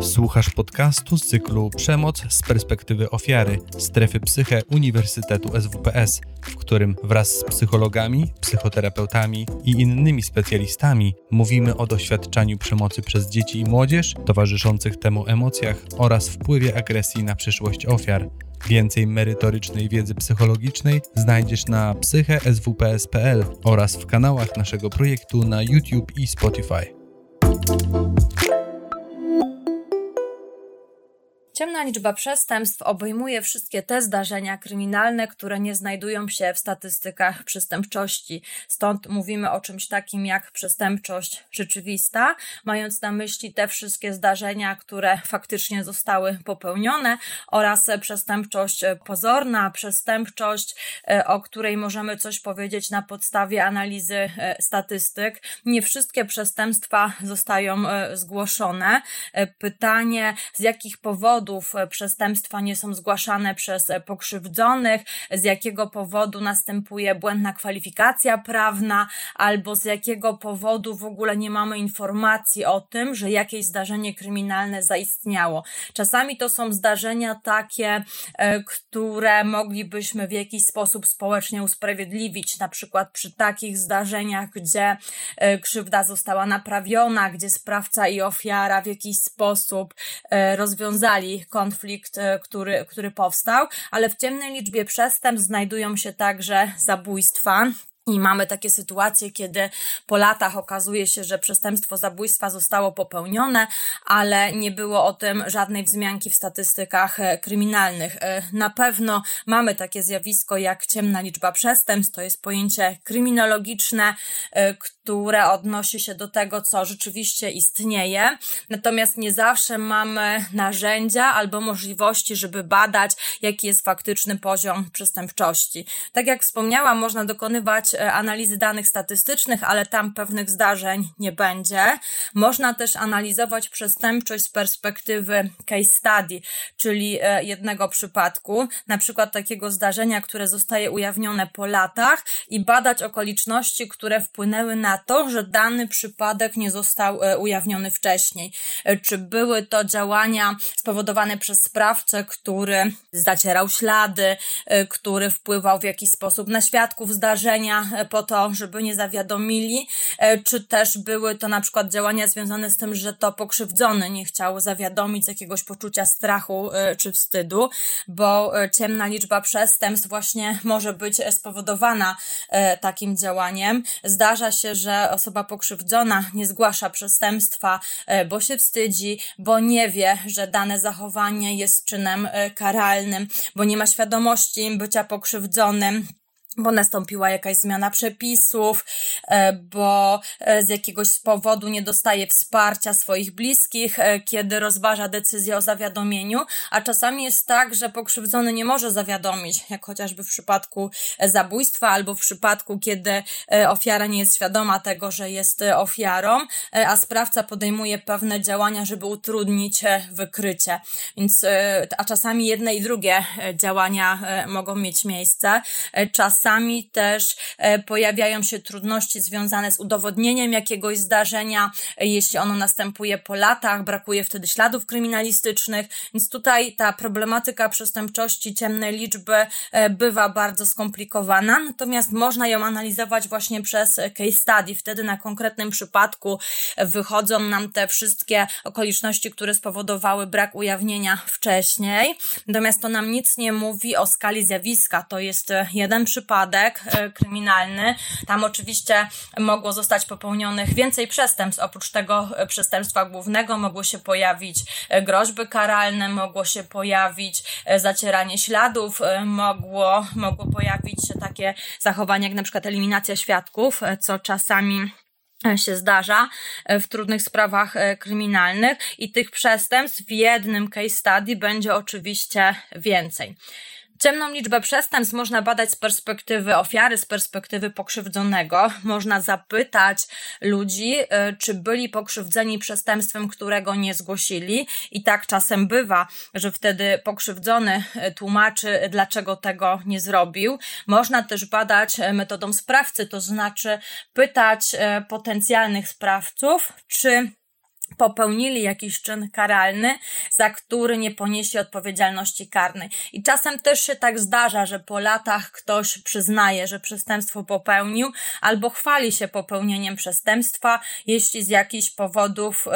Słuchasz podcastu z cyklu Przemoc z perspektywy ofiary strefy psyche Uniwersytetu SWPS, w którym wraz z psychologami, psychoterapeutami i innymi specjalistami mówimy o doświadczaniu przemocy przez dzieci i młodzież, towarzyszących temu emocjach oraz wpływie agresji na przyszłość ofiar. Więcej merytorycznej wiedzy psychologicznej znajdziesz na psycheswps.pl oraz w kanałach naszego projektu na YouTube i Spotify. Ciemna liczba przestępstw obejmuje wszystkie te zdarzenia kryminalne, które nie znajdują się w statystykach przestępczości. Stąd mówimy o czymś takim jak przestępczość rzeczywista, mając na myśli te wszystkie zdarzenia, które faktycznie zostały popełnione, oraz przestępczość pozorna, przestępczość, e, o której możemy coś powiedzieć na podstawie analizy e, statystyk. Nie wszystkie przestępstwa zostają e, zgłoszone. Pytanie, z jakich powodów powodów e, przestępstwa nie są zgłaszane przez e, pokrzywdzonych, z jakiego powodu następuje błędna kwalifikacja prawna, albo z jakiego powodu w ogóle nie mamy informacji o tym, że jakieś zdarzenie kryminalne zaistniało. Czasami to są zdarzenia takie, e, które moglibyśmy w jakiś sposób społecznie usprawiedliwić, na przykład przy takich zdarzeniach, gdzie krzywda została naprawiona, gdzie sprawca i ofiara w jakiś sposób rozwiązali konflikt, e, który, który powstał, ale w ciemnej liczbie przestępstw znajdują się także zabójstwa. I mamy takie sytuacje, kiedy po latach okazuje się, że przestępstwo zabójstwa zostało popełnione, ale nie było o tym żadnej wzmianki w statystykach e, kryminalnych. E, na pewno mamy takie zjawisko jak ciemna liczba przestępstw, to jest pojęcie kryminologiczne, które odnosi się do tego, co rzeczywiście istnieje. Natomiast nie zawsze mamy narzędzia albo możliwości, żeby badać, jaki jest faktyczny poziom przestępczości. Tak jak wspomniałam, można dokonywać e, analizy danych statystycznych, ale tam pewnych zdarzeń nie będzie. Można też analizować przestępczość z perspektywy case study, czyli e, jednego przypadku, na przykład takiego zdarzenia, które zostaje ujawnione po latach i badać okoliczności, które wpłynęły na to, że dany przypadek nie został e, ujawniony wcześniej. E, czy były to działania spowodowane przez sprawcę, który zacierał ślady, e, który wpływał w jakiś sposób na świadków zdarzenia po to, żeby nie zawiadomili, czy też były to na przykład działania związane z tym, że to pokrzywdzony nie chciał zawiadomić z jakiegoś poczucia strachu czy wstydu, bo ciemna liczba przestępstw właśnie może być spowodowana takim działaniem. Zdarza się, że osoba pokrzywdzona nie zgłasza przestępstwa, e, bo się wstydzi, bo nie wie, że dane zachowanie jest czynem e, karalnym, bo nie ma świadomości bycia pokrzywdzonym bo nastąpiła jakaś zmiana przepisów, e, bo e, z jakiegoś powodu nie dostaje wsparcia swoich bliskich, e, kiedy rozważa decyzję o zawiadomieniu, a czasami jest tak, że pokrzywdzony nie może zawiadomić, jak chociażby w przypadku zabójstwa albo w przypadku, kiedy ofiara nie jest świadoma tego, że jest ofiarą, a sprawca podejmuje pewne działania, żeby utrudnić wykrycie. Więc, a czasami jedne i drugie działania mogą mieć miejsce. Czasami Czasami też e, pojawiają się trudności związane z udowodnieniem jakiegoś zdarzenia, e, jeśli ono następuje po latach, brakuje wtedy śladów kryminalistycznych, więc tutaj ta problematyka przestępczości ciemnej liczby e, bywa bardzo skomplikowana, natomiast można ją analizować właśnie przez case study. Wtedy na konkretnym przypadku wychodzą nam te wszystkie okoliczności, które spowodowały brak ujawnienia wcześniej. Natomiast to nam nic nie mówi o skali zjawiska. To jest jeden przypadek, wypadek e, kryminalny. Tam oczywiście mogło zostać popełnionych więcej przestępstw. Oprócz tego e, przestępstwa głównego mogło się pojawić e, groźby karalne, mogło się pojawić zacieranie śladów, mogło, mogło pojawić się takie zachowania jak na przykład eliminacja świadków, co czasami się zdarza w trudnych sprawach kryminalnych i tych przestępstw w jednym case study będzie oczywiście więcej. Ciemną liczbę przestępstw można badać z perspektywy ofiary, z perspektywy pokrzywdzonego. Można zapytać ludzi, y, czy byli pokrzywdzeni przestępstwem, którego nie zgłosili. I tak czasem bywa, że wtedy pokrzywdzony y, tłumaczy, dlaczego tego nie zrobił. Można też badać y, metodą sprawcy, to znaczy pytać potencjalnych sprawców, czy popełnili jakiś czyn karalny, za który nie poniesie odpowiedzialności karnej. I czasem też się tak zdarza, że po latach ktoś przyznaje, że przestępstwo popełnił, albo chwali się popełnieniem przestępstwa, jeśli z jakichś powodów y,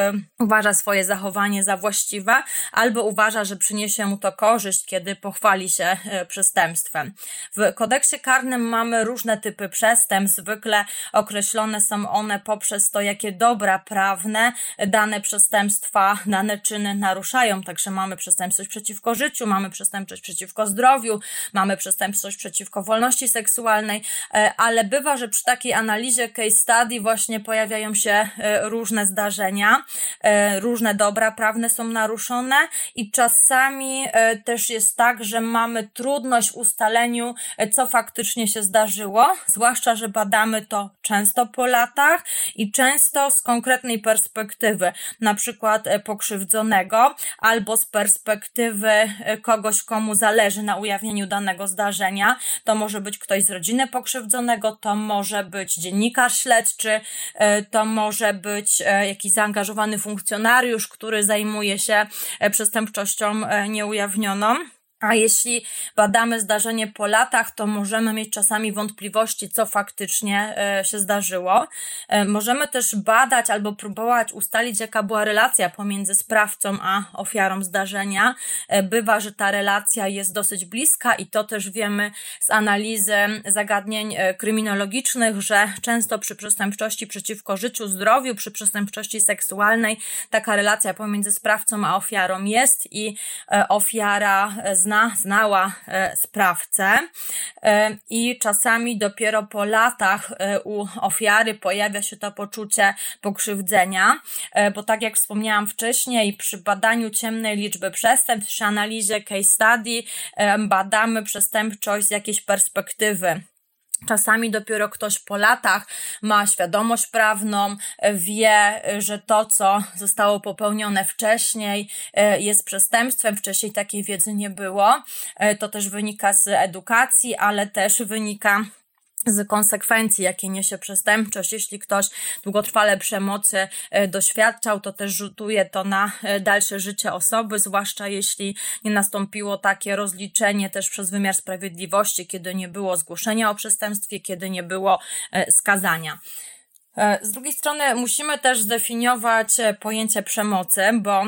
uważa swoje zachowanie za właściwe, albo uważa, że przyniesie mu to korzyść, kiedy pochwali się y, przestępstwem. W kodeksie karnym mamy różne typy przestępstw, zwykle określone są one poprzez to, jakie dobra prawne dane dane przestępstwa, dane czyny naruszają. Także mamy przestępstwość przeciwko życiu, mamy przestępczość przeciwko zdrowiu, mamy przestępstwość przeciwko wolności seksualnej, e, ale bywa, że przy takiej analizie case study właśnie pojawiają się e, różne zdarzenia, e, różne dobra prawne są naruszone i czasami też jest tak, że mamy trudność w ustaleniu, co faktycznie się zdarzyło, zwłaszcza, że badamy to często po latach i często z konkretnej perspektywy na przykład e, pokrzywdzonego, albo z perspektywy e, kogoś, komu zależy na ujawnieniu danego zdarzenia. To może być ktoś z rodziny pokrzywdzonego, to może być dziennikarz śledczy, e, to może być jakiś zaangażowany funkcjonariusz, który zajmuje się przestępczością nieujawnioną. A jeśli badamy zdarzenie po latach, to możemy mieć czasami wątpliwości, co faktycznie e, się zdarzyło. E, możemy też badać albo próbować ustalić, jaka była relacja pomiędzy sprawcą a ofiarą zdarzenia. E, bywa, że ta relacja jest dosyć bliska i to też wiemy z analizy zagadnień kryminologicznych, że często przy przestępczości przeciwko życiu, zdrowiu, przy przestępczości seksualnej taka relacja pomiędzy sprawcą a ofiarą jest i ofiara zna zna, znała e, sprawcę e, i czasami dopiero po latach e, u ofiary pojawia się to poczucie pokrzywdzenia, bo tak jak wspomniałam wcześniej, przy badaniu ciemnej liczby przestępstw, przy analizie case study badamy przestępczość z jakiejś perspektywy Czasami dopiero ktoś po latach ma świadomość prawną, wie, że to, co zostało popełnione wcześniej, e, jest przestępstwem. Wcześniej takiej wiedzy nie było. E, to też wynika z edukacji, ale też wynika z konsekwencji, jakie niesie przestępczość. Jeśli ktoś długotrwale przemocy e, doświadczał, to też rzutuje to na e, dalsze życie osoby, zwłaszcza jeśli nie nastąpiło takie rozliczenie też przez wymiar sprawiedliwości, kiedy nie było zgłoszenia o przestępstwie, kiedy nie było e, skazania. Z drugiej strony musimy też zdefiniować pojęcie przemocy, bo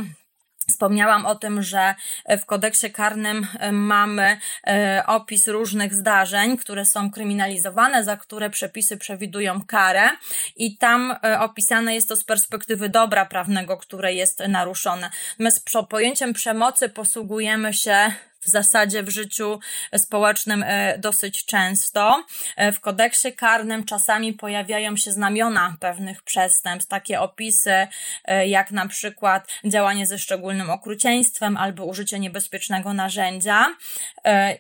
Wspomniałam o tym, że w kodeksie karnym e, mamy e, opis różnych zdarzeń, które są kryminalizowane, za które przepisy przewidują karę, i tam e, opisane jest to z perspektywy dobra prawnego, które jest naruszone. Z pojęciem przemocy posługujemy się w zasadzie w życiu społecznym e, dosyć często. E, w kodeksie karnym czasami pojawiają się znamiona pewnych przestępstw, takie opisy e, jak na przykład działanie ze szczególnym okrucieństwem albo użycie niebezpiecznego narzędzia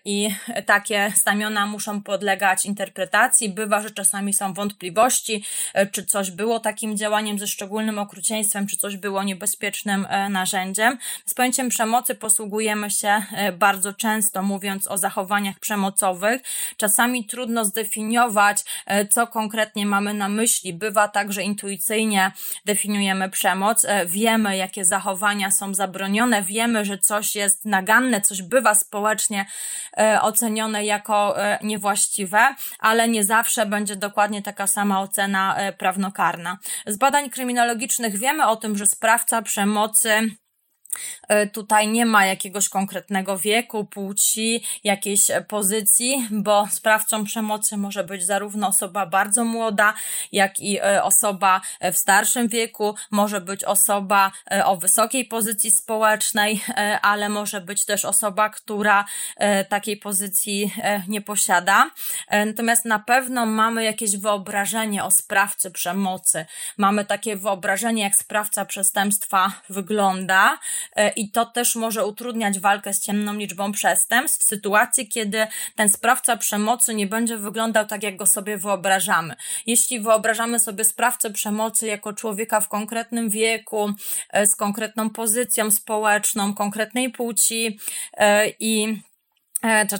i takie znamiona muszą podlegać interpretacji. Bywa, że czasami są wątpliwości, czy coś było takim działaniem ze szczególnym okrucieństwem, czy coś było niebezpiecznym narzędziem. Z pojęciem przemocy posługujemy się bardzo bardzo często mówiąc o zachowaniach przemocowych. Czasami trudno zdefiniować, e, co konkretnie mamy na myśli. Bywa tak, że intuicyjnie definiujemy przemoc, e, wiemy, jakie zachowania są zabronione, wiemy, że coś jest naganne, coś bywa społecznie e, ocenione jako niewłaściwe, ale nie zawsze będzie dokładnie taka sama ocena prawnokarna. Z badań kryminologicznych wiemy o tym, że sprawca przemocy tutaj nie ma jakiegoś konkretnego wieku, płci, jakiejś pozycji, bo sprawcą przemocy może być zarówno osoba bardzo młoda, jak i e, osoba w starszym wieku, może być osoba e, o wysokiej pozycji społecznej, ale może być też osoba, która takiej pozycji nie posiada. Natomiast na pewno mamy jakieś wyobrażenie o sprawcy przemocy. Mamy takie wyobrażenie, jak sprawca przestępstwa wygląda, E, i to też może utrudniać walkę z ciemną liczbą przestępstw w sytuacji, kiedy ten sprawca przemocy nie będzie wyglądał tak, jak go sobie wyobrażamy. Jeśli wyobrażamy sobie sprawcę przemocy jako człowieka w konkretnym wieku, e, z konkretną pozycją społeczną, konkretnej płci e, i E,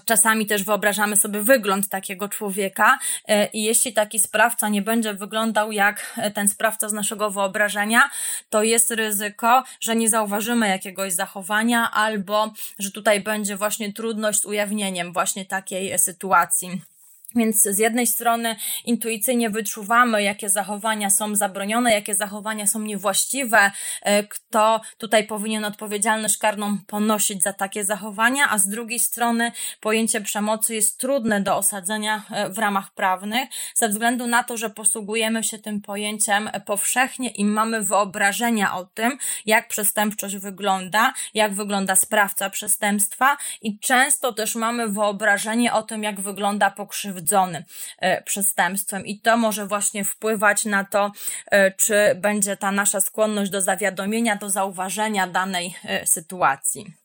czasami też wyobrażamy sobie wygląd takiego człowieka, e, i jeśli taki sprawca nie będzie wyglądał jak e, ten sprawca z naszego wyobrażenia, to jest ryzyko, że nie zauważymy jakiegoś zachowania, albo że tutaj będzie właśnie trudność z ujawnieniem właśnie takiej sytuacji. Więc z jednej strony intuicyjnie wyczuwamy, jakie zachowania są zabronione, jakie zachowania są niewłaściwe, e, kto tutaj powinien odpowiedzialność karną ponosić za takie zachowania, a z drugiej strony pojęcie przemocy jest trudne do osadzenia e, w ramach prawnych, ze względu na to, że posługujemy się tym pojęciem powszechnie i mamy wyobrażenia o tym, jak przestępczość wygląda, jak wygląda sprawca przestępstwa i często też mamy wyobrażenie o tym, jak wygląda pokrzywdzenie pokrzywdzony e, przestępstwem i to może właśnie wpływać na to, e, czy będzie ta nasza skłonność do zawiadomienia, do zauważenia danej e, sytuacji.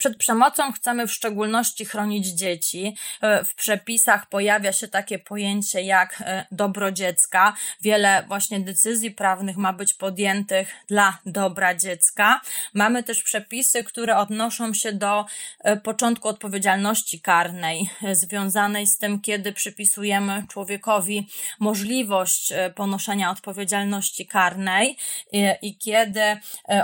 Przed przemocą chcemy w szczególności chronić dzieci. E, w przepisach pojawia się takie pojęcie jak e, dobro dziecka. Wiele właśnie decyzji prawnych ma być podjętych dla dobra dziecka. Mamy też przepisy, które odnoszą się do e, początku odpowiedzialności karnej, związanej z tym, kiedy przypisujemy człowiekowi możliwość ponoszenia odpowiedzialności karnej i kiedy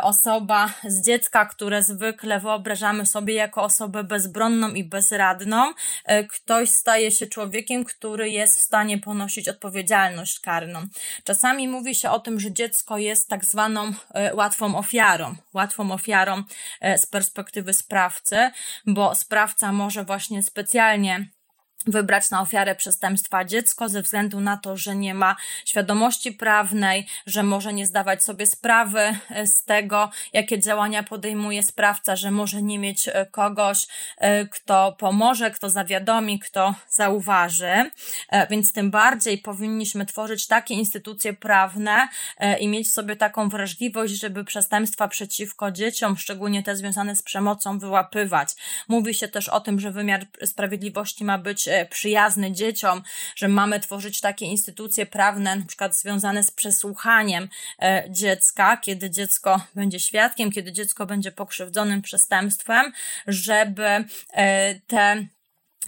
osoba z dziecka, które zwykle wyobrażamy sobie jako osobę bezbronną i bezradną, e, ktoś staje się człowiekiem, który jest w stanie ponosić odpowiedzialność karną. Czasami mówi się o tym, że dziecko jest tak zwaną e, łatwą ofiarą, łatwą ofiarą e, z perspektywy sprawcy, bo sprawca może właśnie specjalnie wybrać na ofiarę przestępstwa dziecko ze względu na to, że nie ma świadomości prawnej, że może nie zdawać sobie sprawy e, z tego, jakie działania podejmuje sprawca, że może nie mieć e, kogoś, e, kto pomoże, kto zawiadomi, kto zauważy. Więc tym bardziej powinniśmy tworzyć takie instytucje prawne i mieć sobie taką wrażliwość, żeby przestępstwa przeciwko dzieciom, szczególnie te związane z przemocą, wyłapywać. Mówi się też o tym, że wymiar sprawiedliwości ma być przyjazny dzieciom, że mamy tworzyć takie instytucje prawne, na przykład związane z przesłuchaniem e, dziecka, kiedy dziecko będzie świadkiem, kiedy dziecko będzie pokrzywdzonym przestępstwem, żeby e, te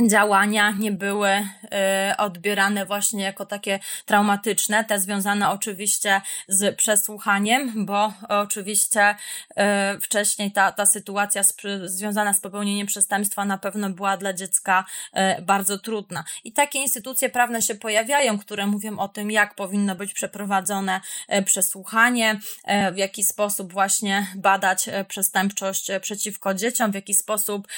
działania nie były y, odbierane właśnie jako takie traumatyczne, te związane oczywiście z przesłuchaniem, bo oczywiście y, wcześniej ta, ta sytuacja z, związana z popełnieniem przestępstwa na pewno była dla dziecka y, bardzo trudna. I takie instytucje prawne się pojawiają, które mówią o tym, jak powinno być przeprowadzone przesłuchanie, w jaki sposób właśnie badać przestępczość przeciwko dzieciom, w jaki sposób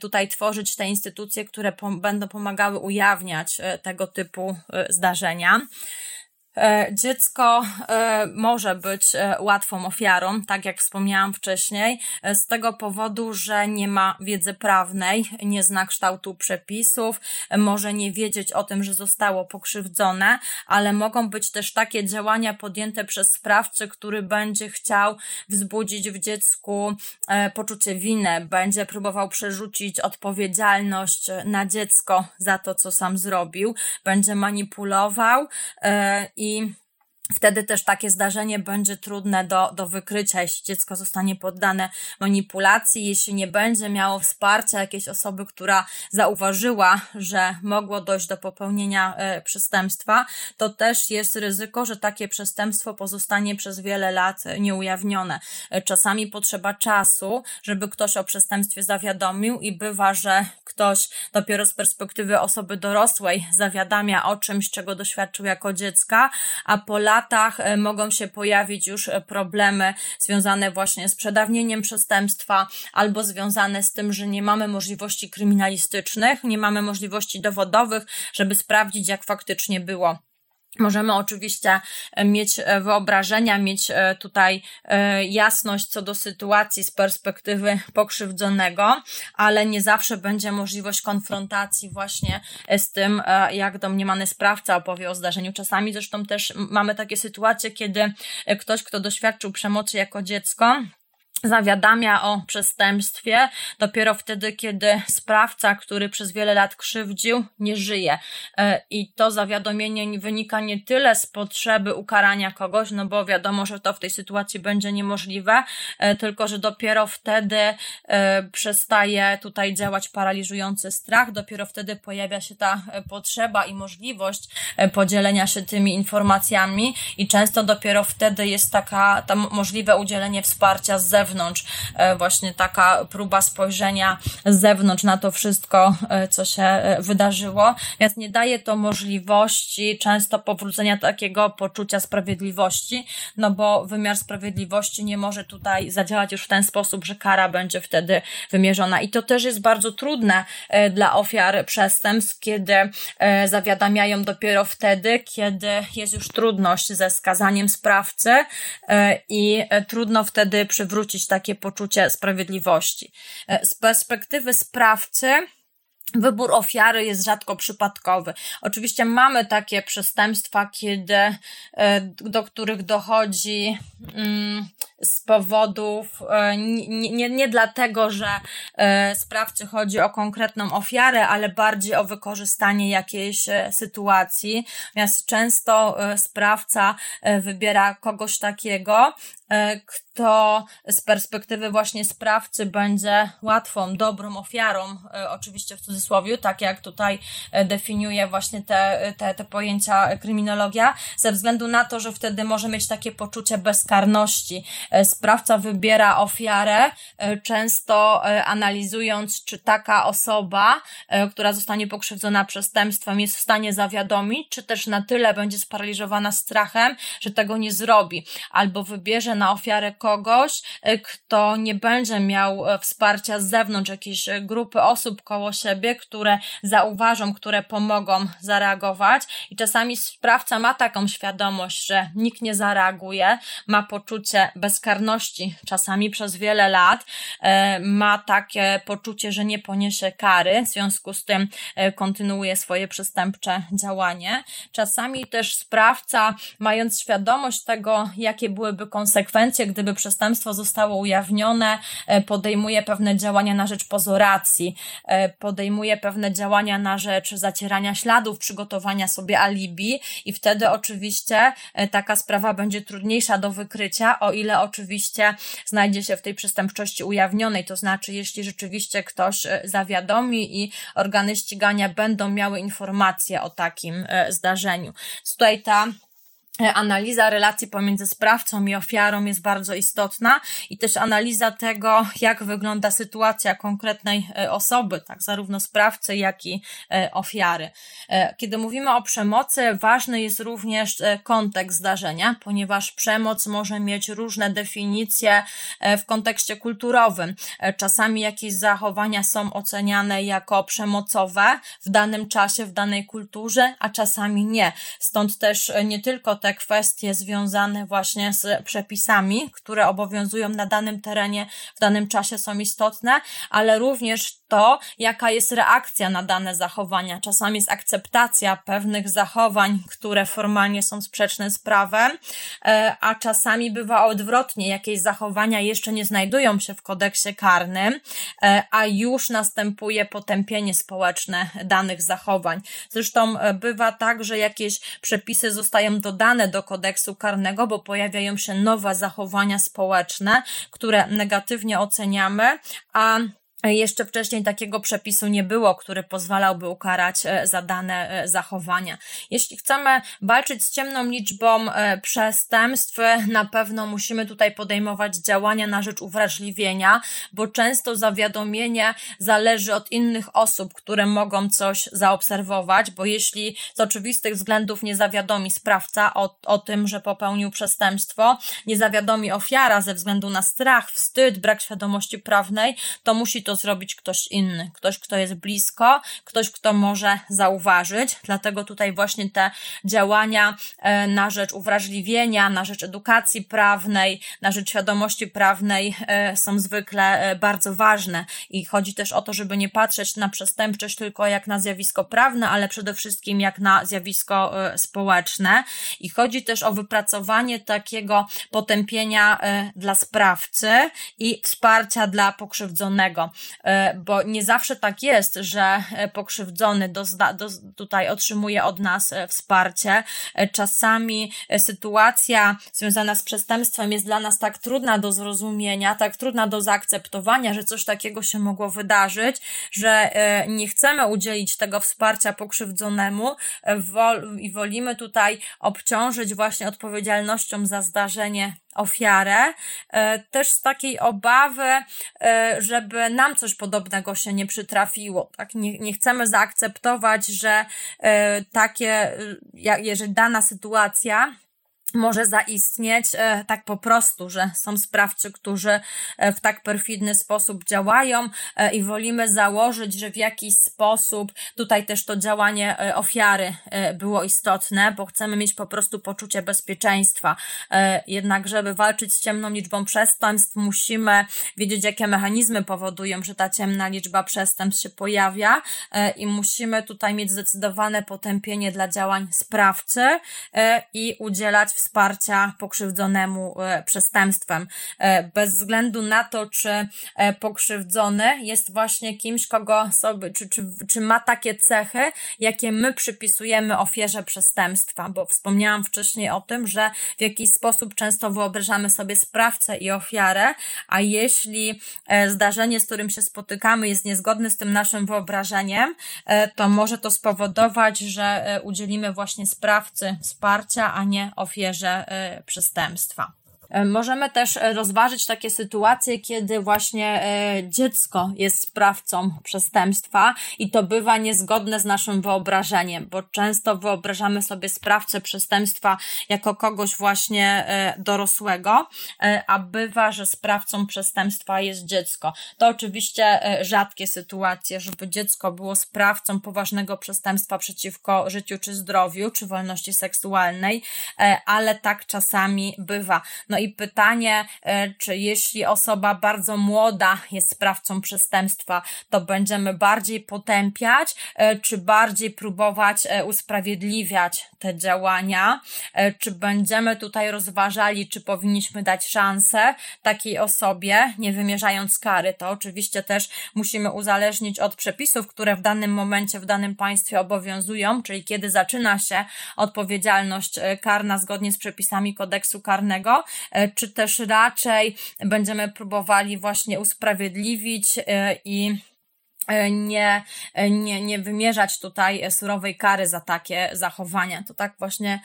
tutaj tworzyć te instytucje, które które będą pomagały ujawniać e, tego typu e, zdarzenia. E, dziecko e, może być e, łatwą ofiarą, tak jak wspomniałam wcześniej, z tego powodu, że nie ma wiedzy prawnej, nie zna kształtu przepisów, może nie wiedzieć o tym, że zostało pokrzywdzone, ale mogą być też takie działania podjęte przez sprawcę, który będzie chciał wzbudzić w dziecku poczucie winy, będzie próbował przerzucić odpowiedzialność na dziecko za to, co sam zrobił, będzie manipulował i Wtedy też takie zdarzenie będzie trudne do, do wykrycia, jeśli dziecko zostanie poddane manipulacji, jeśli nie będzie miało wsparcia jakiejś osoby, która zauważyła, że mogło dojść do popełnienia e, przestępstwa, to też jest ryzyko, że takie przestępstwo pozostanie przez wiele lat nieujawnione. E, czasami potrzeba czasu, żeby ktoś o przestępstwie zawiadomił i bywa, że ktoś dopiero z perspektywy osoby dorosłej zawiadamia o czymś, czego doświadczył jako dziecka, a po latach latach e, mogą się pojawić już e, problemy związane właśnie z przedawnieniem przestępstwa albo związane z tym, że nie mamy możliwości kryminalistycznych, nie mamy możliwości dowodowych, żeby sprawdzić, jak faktycznie było. Możemy oczywiście e, mieć e, wyobrażenia, mieć e, tutaj jasność co do sytuacji z perspektywy pokrzywdzonego, ale nie zawsze będzie możliwość konfrontacji właśnie z tym, jak domniemany sprawca opowie o zdarzeniu. Czasami zresztą też mamy takie sytuacje, kiedy ktoś, kto doświadczył przemocy jako dziecko, zawiadamia o przestępstwie dopiero wtedy, kiedy sprawca, który przez wiele lat krzywdził, nie żyje. E, I to zawiadomienie wynika nie tyle z potrzeby ukarania kogoś, no bo wiadomo, że to w tej sytuacji będzie niemożliwe, e, tylko że dopiero wtedy e, przestaje tutaj działać paraliżujący strach, dopiero wtedy pojawia się ta potrzeba i możliwość podzielenia się tymi informacjami i często dopiero wtedy jest taka, ta możliwe udzielenie wsparcia z zewnątrz zewnątrz, e, właśnie taka próba spojrzenia z zewnątrz na to wszystko, e, co się e, wydarzyło, więc nie daje to możliwości często powrócenia takiego poczucia sprawiedliwości, no bo wymiar sprawiedliwości nie może tutaj zadziałać już w ten sposób, że kara będzie wtedy wymierzona. I to też jest bardzo trudne dla ofiar przestępstw, kiedy zawiadamiają dopiero wtedy, kiedy jest już trudność ze skazaniem sprawcy i trudno wtedy przywrócić takie poczucie sprawiedliwości. E, z perspektywy sprawcy, Wybór ofiary jest rzadko przypadkowy. Oczywiście mamy takie przestępstwa, kiedy, e, do których dochodzi mm, z powodów, e, nie, nie, nie dlatego, że sprawcy chodzi o konkretną ofiarę, ale bardziej o wykorzystanie jakiejś sytuacji. Natomiast często sprawca wybiera kogoś takiego, E, kto z perspektywy właśnie sprawcy będzie łatwą, dobrą ofiarą, e, oczywiście w cudzysłowie, tak jak tutaj e, definiuje właśnie te, te, te pojęcia kryminologia, ze względu na to, że wtedy może mieć takie poczucie bezkarności. Sprawca wybiera ofiarę, często analizując, czy taka osoba, która zostanie pokrzywdzona przestępstwem, jest w stanie zawiadomić, czy też na tyle będzie sparaliżowana strachem, że tego nie zrobi, albo wybierze na ofiarę kogoś, e, kto nie będzie miał e, wsparcia z zewnątrz, jakiejś e, grupy osób koło siebie, które zauważą, które pomogą zareagować. I czasami sprawca ma taką świadomość, że nikt nie zareaguje, ma poczucie bezkarności, czasami przez wiele lat, ma takie poczucie, że nie poniesie kary, w związku z tym kontynuuje swoje przestępcze działanie. Czasami też sprawca, mając świadomość tego, jakie byłyby konsekwencje, gdyby przestępstwo zostało ujawnione, e, podejmuje pewne działania na rzecz pozoracji, e, podejmuje pewne działania na rzecz zacierania śladów, przygotowania sobie alibi i wtedy oczywiście e, taka sprawa będzie trudniejsza do wykrycia, o ile oczywiście znajdzie się w tej przestępczości ujawnionej, to znaczy jeśli rzeczywiście ktoś zawiadomi i organy ścigania będą miały informacje o takim zdarzeniu. Tutaj ta E, analiza relacji pomiędzy sprawcą i ofiarą jest bardzo istotna i też analiza tego, jak wygląda sytuacja konkretnej e, osoby, tak, zarówno sprawcy, jak i e, ofiary. Kiedy mówimy o przemocy, ważny jest również kontekst zdarzenia, ponieważ przemoc może mieć różne definicje w kontekście kulturowym. Czasami jakieś zachowania są oceniane jako przemocowe w danym czasie, w danej kulturze, a czasami nie. Stąd też nie tylko te kwestie związane właśnie z przepisami, które obowiązują na danym terenie w danym czasie są istotne, ale również to, jaka jest reakcja na dane zachowania. Czasami jest akceptacja pewnych zachowań, które formalnie są sprzeczne z prawem, e, a czasami bywa odwrotnie. Jakieś zachowania jeszcze nie znajdują się w kodeksie karnym, e, a już następuje potępienie społeczne danych zachowań. Zresztą e, bywa tak, że jakieś przepisy zostają dodane do kodeksu karnego, bo pojawiają się nowe zachowania społeczne, które negatywnie oceniamy, a jeszcze wcześniej takiego przepisu nie było, który pozwalałby ukarać e, za dane e, zachowania. Jeśli chcemy walczyć z ciemną liczbą e, przestępstw, na pewno musimy tutaj podejmować działania na rzecz uwrażliwienia, bo często zawiadomienie zależy od innych osób, które mogą coś zaobserwować, bo jeśli z oczywistych względów nie zawiadomi sprawca o, o tym, że popełnił przestępstwo, nie zawiadomi ofiara ze względu na strach, wstyd, brak świadomości prawnej, to musi to to zrobić ktoś inny, ktoś, kto jest blisko, ktoś, kto może zauważyć. Dlatego tutaj właśnie te działania e, na rzecz uwrażliwienia, na rzecz edukacji prawnej, na rzecz świadomości prawnej e, są zwykle e, bardzo ważne. I chodzi też o to, żeby nie patrzeć na przestępczość tylko jak na zjawisko prawne, ale przede wszystkim jak na zjawisko społeczne. I chodzi też o wypracowanie takiego potępienia dla sprawcy i wsparcia dla pokrzywdzonego, bo nie zawsze tak jest, że pokrzywdzony dozna, do, tutaj otrzymuje od nas wsparcie. Czasami sytuacja związana z przestępstwem jest dla nas tak trudna do zrozumienia, tak trudna do zaakceptowania, że coś takiego się mogło wydarzyć, że e, nie chcemy udzielić tego wsparcia pokrzywdzonemu e, i wolimy tutaj obciążyć właśnie odpowiedzialnością za zdarzenie ofiarę, e, też z takiej obawy, żeby nam coś podobnego się nie przytrafiło. Tak? Nie, nie chcemy zaakceptować, że takie, jeżeli dana sytuacja może zaistnieć e, tak po prostu, że są sprawcy, którzy e, w tak perfidny sposób działają e, i wolimy założyć, że w jakiś sposób tutaj też to działanie ofiary było istotne, bo chcemy mieć po prostu poczucie bezpieczeństwa. Jednak, żeby walczyć z ciemną liczbą przestępstw, musimy wiedzieć, jakie mechanizmy powodują, że ta ciemna liczba przestępstw się pojawia i musimy tutaj mieć zdecydowane potępienie dla działań sprawcy i udzielać wsparcia pokrzywdzonemu e, przestępstwem. E, bez względu na to, czy e, pokrzywdzony jest właśnie kimś, kogo sobie, czy, czy, czy ma takie cechy, jakie my przypisujemy ofierze przestępstwa, bo wspomniałam wcześniej o tym, że w jakiś sposób często wyobrażamy sobie sprawcę i ofiarę, a jeśli zdarzenie, z którym się spotykamy, jest niezgodne z tym naszym wyobrażeniem, to może to spowodować, że udzielimy właśnie sprawcy wsparcia, a nie ofierze ofierze y, przestępstwa. E, możemy też e, rozważyć takie sytuacje, kiedy właśnie e, dziecko jest sprawcą przestępstwa i to bywa niezgodne z naszym wyobrażeniem, bo często wyobrażamy sobie sprawcę przestępstwa jako kogoś właśnie dorosłego, a bywa, że sprawcą przestępstwa jest dziecko. To oczywiście rzadkie sytuacje, żeby dziecko było sprawcą poważnego przestępstwa przeciwko życiu czy zdrowiu, czy wolności seksualnej, ale tak czasami bywa. No i pytanie, e, czy jeśli osoba bardzo młoda jest sprawcą przestępstwa, to będziemy bardziej potępiać, e, czy bardziej próbować e, usprawiedliwiać te działania, czy będziemy tutaj rozważali, czy powinniśmy dać szansę takiej osobie, nie wymierzając kary. To oczywiście też musimy uzależnić od przepisów, które w danym momencie, w danym państwie obowiązują, czyli kiedy zaczyna się odpowiedzialność karna zgodnie z przepisami kodeksu karnego, czy też raczej będziemy próbowali właśnie usprawiedliwić e, i e, nie, nie, nie wymierzać tutaj surowej kary za takie zachowania. To tak właśnie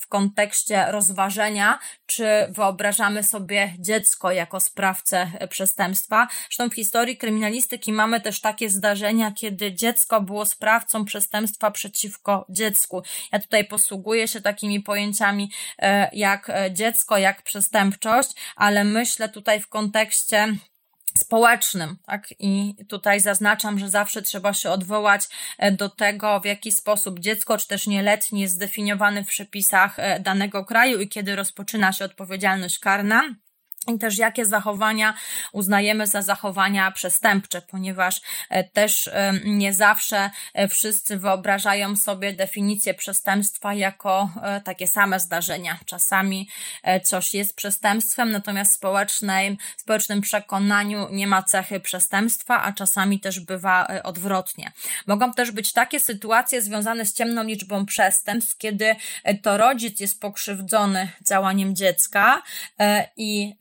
w kontekście rozważenia, czy wyobrażamy sobie dziecko jako sprawcę przestępstwa. Zresztą w historii kryminalistyki mamy też takie zdarzenia, kiedy dziecko było sprawcą przestępstwa przeciwko dziecku. Ja tutaj posługuję się takimi pojęciami e, jak e, dziecko, jak przestępczość, ale myślę tutaj w kontekście społecznym, tak? I tutaj zaznaczam, że zawsze trzeba się odwołać e, do tego, w jaki sposób dziecko, czy też nieletni jest zdefiniowany w przepisach e, danego kraju i kiedy rozpoczyna się odpowiedzialność karna i też jakie zachowania uznajemy za zachowania przestępcze, ponieważ e, też nie zawsze e, wszyscy wyobrażają sobie definicję przestępstwa jako e, takie same zdarzenia. Czasami coś jest przestępstwem, natomiast w społecznym, społecznym przekonaniu nie ma cechy przestępstwa, a czasami też bywa odwrotnie. Mogą też być takie sytuacje związane z ciemną liczbą przestępstw, kiedy to rodzic jest pokrzywdzony działaniem dziecka i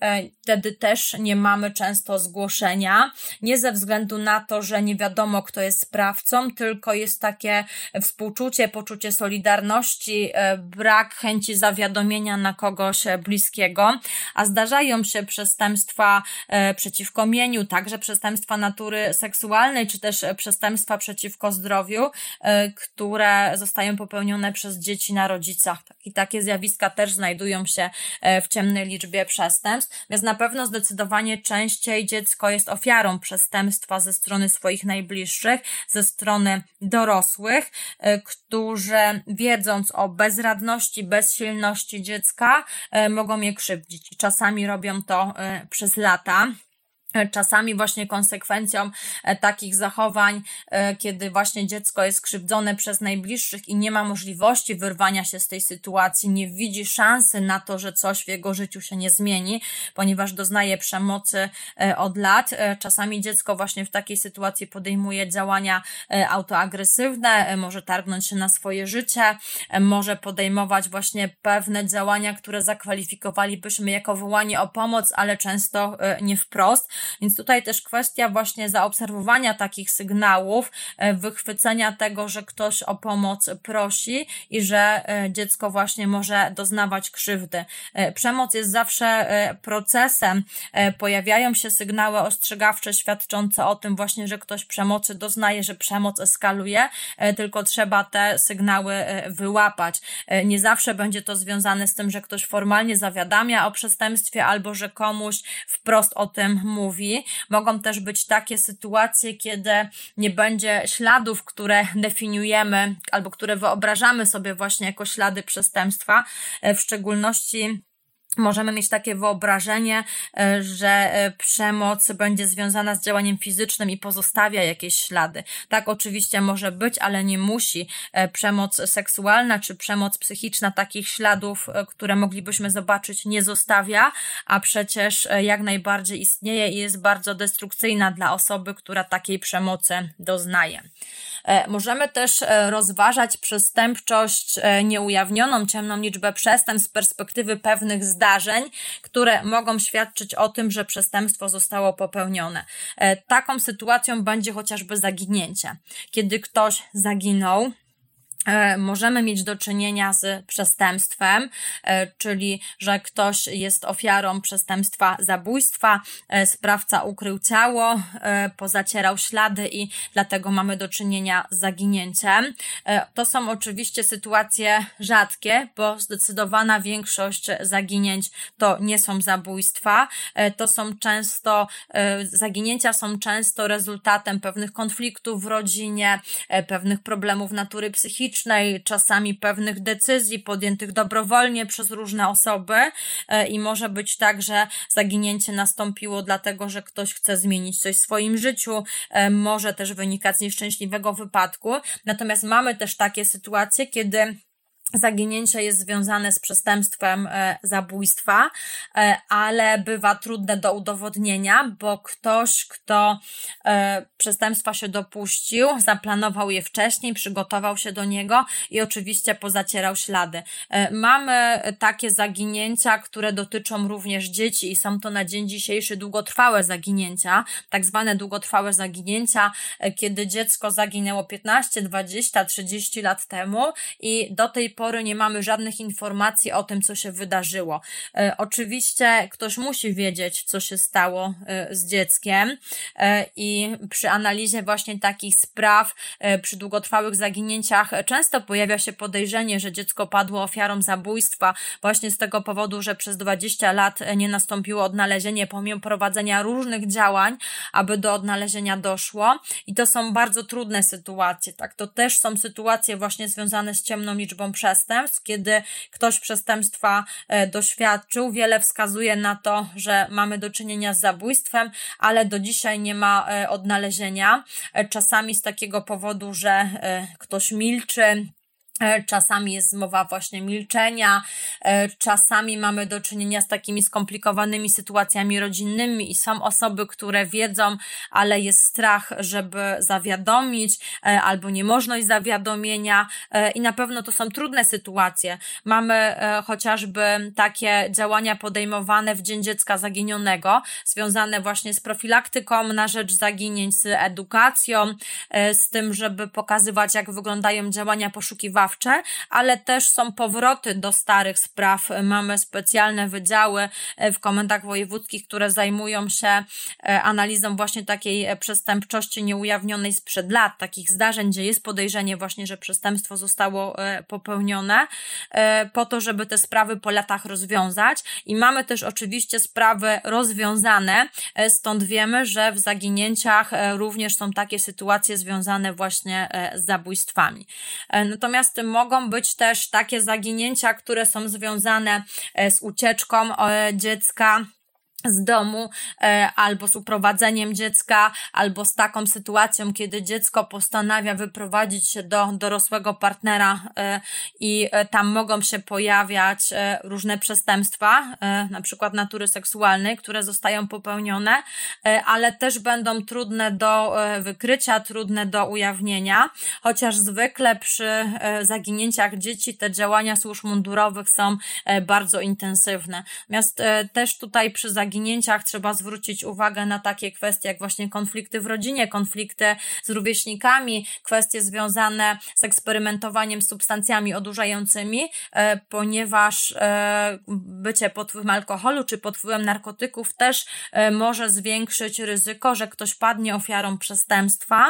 wtedy też nie mamy często zgłoszenia, nie ze względu na to, że nie wiadomo, kto jest sprawcą, tylko jest takie współczucie, poczucie solidarności, e, brak chęci zawiadomienia na kogoś bliskiego, a zdarzają się przestępstwa e, przeciwko mieniu, także przestępstwa natury seksualnej, czy też przestępstwa przeciwko zdrowiu, e, które zostają popełnione przez dzieci na rodzicach. I takie zjawiska też znajdują się w ciemnej liczbie przestępstw. Więc na pewno zdecydowanie częściej dziecko jest ofiarą przestępstwa ze strony swoich najbliższych, ze strony dorosłych, e, którzy wiedząc o bezradności, bezsilności dziecka, e, mogą je krzywdzić. Czasami robią to e, przez lata. Czasami właśnie konsekwencją e, takich zachowań, e, kiedy właśnie dziecko jest krzywdzone przez najbliższych i nie ma możliwości wyrwania się z tej sytuacji, nie widzi szansy na to, że coś w jego życiu się nie zmieni, ponieważ doznaje przemocy e, od lat. Czasami dziecko właśnie w takiej sytuacji podejmuje działania autoagresywne, może targnąć się na swoje życie, może podejmować właśnie pewne działania, które zakwalifikowalibyśmy jako wołanie o pomoc, ale często nie wprost. Więc tutaj też kwestia właśnie zaobserwowania takich sygnałów, e, wychwycenia tego, że ktoś o pomoc prosi i że e, dziecko właśnie może doznawać krzywdy. E, przemoc jest zawsze procesem. Pojawiają się sygnały ostrzegawcze świadczące o tym właśnie, że ktoś przemocy doznaje, że przemoc eskaluje, tylko trzeba te sygnały wyłapać. Nie zawsze będzie to związane z tym, że ktoś formalnie zawiadamia o przestępstwie albo że komuś wprost o tym mówi mówi. Mogą też być takie sytuacje, kiedy nie będzie śladów, które definiujemy albo które wyobrażamy sobie właśnie jako ślady przestępstwa, e, w szczególności możemy mieć takie wyobrażenie, e, że e, przemoc będzie związana z działaniem fizycznym i pozostawia jakieś ślady. Tak oczywiście może być, ale nie musi. E, przemoc seksualna czy przemoc psychiczna takich śladów, które moglibyśmy zobaczyć, nie zostawia, a przecież jak najbardziej istnieje i jest bardzo destrukcyjna dla osoby, która takiej przemocy doznaje. Możemy też rozważać przestępczość nieujawnioną, ciemną liczbę przestępstw z perspektywy pewnych zdarzeń, które mogą świadczyć o tym, że przestępstwo zostało popełnione. E, taką sytuacją będzie chociażby zaginięcie. Kiedy ktoś zaginął, E, możemy mieć do czynienia z przestępstwem, e, czyli że ktoś jest ofiarą przestępstwa zabójstwa, e, sprawca ukrył ciało, pozacierał ślady i dlatego mamy do czynienia z zaginięciem. To są oczywiście sytuacje rzadkie, bo zdecydowana większość zaginięć to nie są zabójstwa, to są często, zaginięcia są często rezultatem pewnych konfliktów w rodzinie, pewnych problemów natury psychicznej, czasami pewnych decyzji podjętych dobrowolnie przez różne osoby e, i może być tak, że zaginięcie nastąpiło dlatego, że ktoś chce zmienić coś w swoim życiu, e, może też wynikać z nieszczęśliwego wypadku. Natomiast mamy też takie sytuacje, kiedy Zaginięcie jest związane z przestępstwem e, zabójstwa, e, ale bywa trudne do udowodnienia, bo ktoś, kto e, przestępstwa się dopuścił, zaplanował je wcześniej, przygotował się do niego i oczywiście pozacierał ślady. Mamy takie zaginięcia, które dotyczą również dzieci i są to na dzień dzisiejszy długotrwałe zaginięcia, tak zwane długotrwałe zaginięcia, kiedy dziecko zaginęło 15, 20, 30 lat temu i do tej pory nie mamy żadnych informacji o tym, co się wydarzyło. E, oczywiście ktoś musi wiedzieć, co się stało e, z dzieckiem e, i przy analizie właśnie takich spraw, przy długotrwałych zaginięciach często pojawia się podejrzenie, że dziecko padło ofiarą zabójstwa właśnie z tego powodu, że przez 20 lat nie nastąpiło odnalezienie pomimo prowadzenia różnych działań, aby do odnalezienia doszło i to są bardzo trudne sytuacje, tak? To też są sytuacje właśnie związane z ciemną liczbą przestępstw, przestępstw, kiedy ktoś przestępstwa e, doświadczył. Wiele wskazuje na to, że mamy do czynienia z zabójstwem, ale do dzisiaj nie ma e, odnalezienia. E, czasami z takiego powodu, że ktoś milczy, czasami jest mowa właśnie milczenia, e, czasami mamy do czynienia z takimi skomplikowanymi sytuacjami rodzinnymi i są osoby, które wiedzą, ale jest strach, żeby zawiadomić, e, albo niemożność zawiadomienia i na pewno to są trudne sytuacje. Mamy chociażby takie działania podejmowane w Dzień Dziecka Zaginionego, związane właśnie z profilaktyką na rzecz zaginięć, z edukacją, z tym, żeby pokazywać, jak wyglądają działania poszukiwawcze ale też są powroty do starych spraw. Mamy specjalne wydziały w komendach wojewódzkich, które zajmują się analizą właśnie takiej przestępczości nieujawnionej sprzed lat, takich zdarzeń, gdzie jest podejrzenie właśnie, że przestępstwo zostało popełnione, po to, żeby te sprawy po latach rozwiązać. I mamy też oczywiście sprawy rozwiązane, stąd wiemy, że w zaginięciach również są takie sytuacje związane właśnie z zabójstwami. Natomiast mogą być też takie zaginięcia, które są związane z ucieczką dziecka z domu, e, albo z uprowadzeniem dziecka, albo z taką sytuacją, kiedy dziecko postanawia wyprowadzić się do dorosłego partnera e, i e, tam mogą się pojawiać różne przestępstwa, na przykład natury seksualnej, które zostają popełnione, ale też będą trudne do wykrycia, trudne do ujawnienia, chociaż zwykle przy zaginięciach dzieci te działania służb mundurowych są bardzo intensywne. Natomiast też tutaj przy zaginięciach zaginięciach trzeba zwrócić uwagę na takie kwestie jak właśnie konflikty w rodzinie, konflikty z rówieśnikami, kwestie związane z eksperymentowaniem z substancjami odurzającymi, e, ponieważ e, bycie pod wpływem alkoholu czy pod wpływem narkotyków też e, może zwiększyć ryzyko, że ktoś padnie ofiarą przestępstwa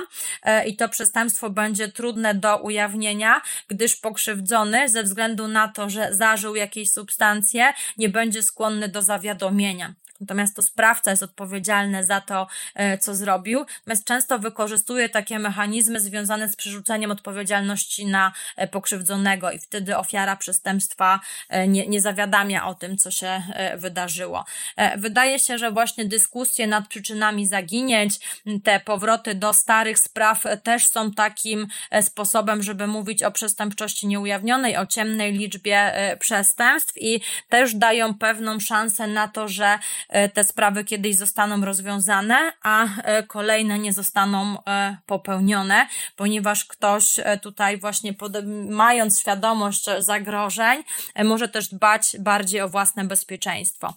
i to przestępstwo będzie trudne do ujawnienia, gdyż pokrzywdzony ze względu na to, że zażył jakieś substancje, nie będzie skłonny do zawiadomienia. Natomiast to sprawca jest odpowiedzialny za to, e, co zrobił. Natomiast często wykorzystuje takie mechanizmy związane z przerzuceniem odpowiedzialności na e, pokrzywdzonego i wtedy ofiara przestępstwa e, nie, nie zawiadamia o tym, co się wydarzyło. Wydaje się, że właśnie dyskusje nad przyczynami zaginięć, te powroty do starych spraw też są takim sposobem, żeby mówić o przestępczości nieujawnionej, o ciemnej liczbie przestępstw i też dają pewną szansę na to, że te sprawy kiedyś zostaną rozwiązane, a e, kolejne nie zostaną e, popełnione, ponieważ ktoś tutaj właśnie mając świadomość zagrożeń, może też dbać bardziej o własne bezpieczeństwo.